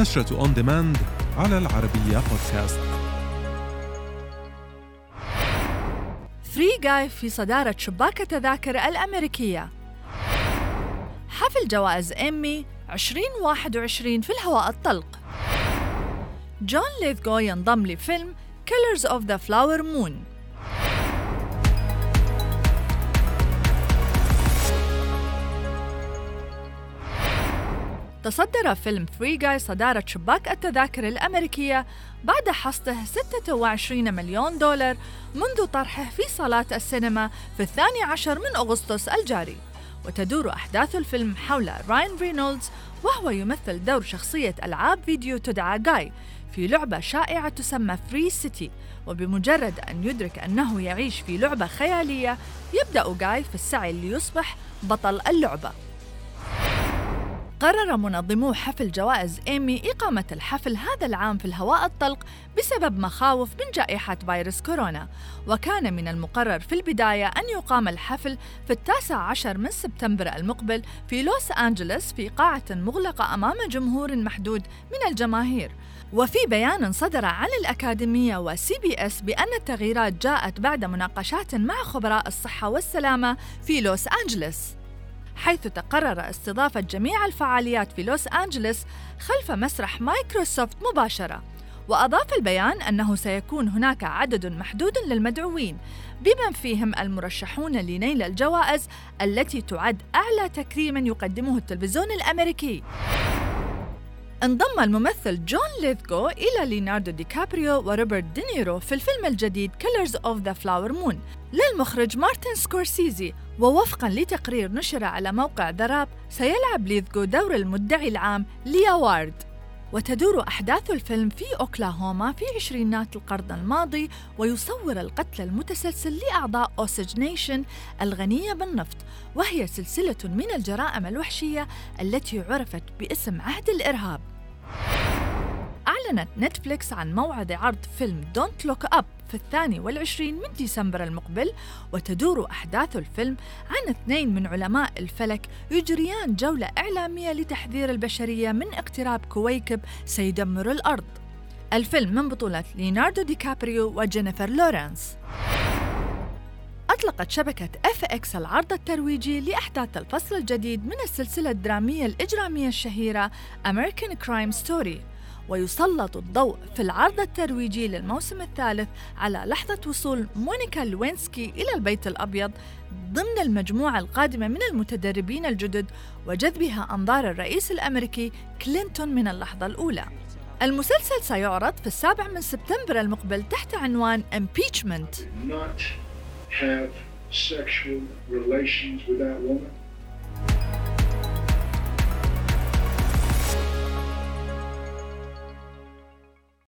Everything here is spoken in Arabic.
نشرة On Demand على العربية بودكاست Free Guy في صدارة شباك التذاكر الأمريكية. حفل جوائز إيمي 2021 في الهواء الطلق. جون ليثغو ينضم لفيلم Killers of the Flower Moon. تصدر فيلم Free Guy صدارة شباك التذاكر الأمريكية بعد حصده 26 مليون دولار منذ طرحه في صالات السينما في الثاني عشر من أغسطس الجاري. وتدور أحداث الفيلم حول راين رينولدز وهو يمثل دور شخصية ألعاب فيديو تدعى جاي في لعبة شائعة تسمى Free City وبمجرد أن يدرك أنه يعيش في لعبة خيالية يبدأ جاي في السعي ليصبح بطل اللعبة. قرر منظمو حفل جوائز إيمي إقامة الحفل هذا العام في الهواء الطلق بسبب مخاوف من جائحة فيروس كورونا. وكان من المقرر في البداية أن يقام الحفل في التاسع عشر من سبتمبر المقبل في لوس أنجلوس في قاعة مغلقة أمام جمهور محدود من الجماهير. وفي بيان صدر عن الأكاديمية و CBS بأن التغييرات جاءت بعد مناقشات مع خبراء الصحة والسلامة في لوس أنجلوس. حيث تقرر استضافة جميع الفعاليات في لوس أنجلوس خلف مسرح مايكروسوفت مباشرة. وأضاف البيان أنه سيكون هناك عدد محدود للمدعوين بمن فيهم المرشحون لنيل الجوائز التي تعد أعلى تكريم يقدمه التلفزيون الأمريكي. انضم الممثل جون ليثغو إلى ليوناردو دي كابريو وروبرت دينيرو في الفيلم الجديد Killers of the Flower Moon. للمخرج مارتن سكورسيزي ووفقا لتقرير نشر على موقع The Wrap سيلعب ليثغو دور المدعي العام ليا وارد وتدور أحداث الفيلم في أوكلاهوما في عشرينات القرن الماضي ويصور القتل المتسلسل لأعضاء Osage Nation الغنية بالنفط. وهي سلسلة من الجرائم الوحشية التي عرفت باسم عهد الإرهاب. أعلنت نتفليكس عن موعد عرض فيلم Don't Look Up في الثاني والعشرين من ديسمبر المقبل وتدور أحداث الفيلم عن اثنين من علماء الفلك يجريان جولة إعلامية لتحذير البشرية من اقتراب كويكب سيدمر الأرض. الفيلم من بطولة ليناردو دي كابريو وجينيفر لورانس. أطلقت شبكة FX العرض الترويجي لأحداث الفصل الجديد من السلسلة الدرامية الإجرامية الشهيرة American Crime Story. ويسلط الضوء في العرض الترويجي للموسم الثالث على لحظة وصول مونيكا لوينسكي إلى البيت الأبيض ضمن المجموعة القادمة من المتدربين الجدد وجذبها أنظار الرئيس الأمريكي كلينتون من اللحظة الأولى. المسلسل سيعرض في السابع من سبتمبر المقبل تحت عنوان Impeachment.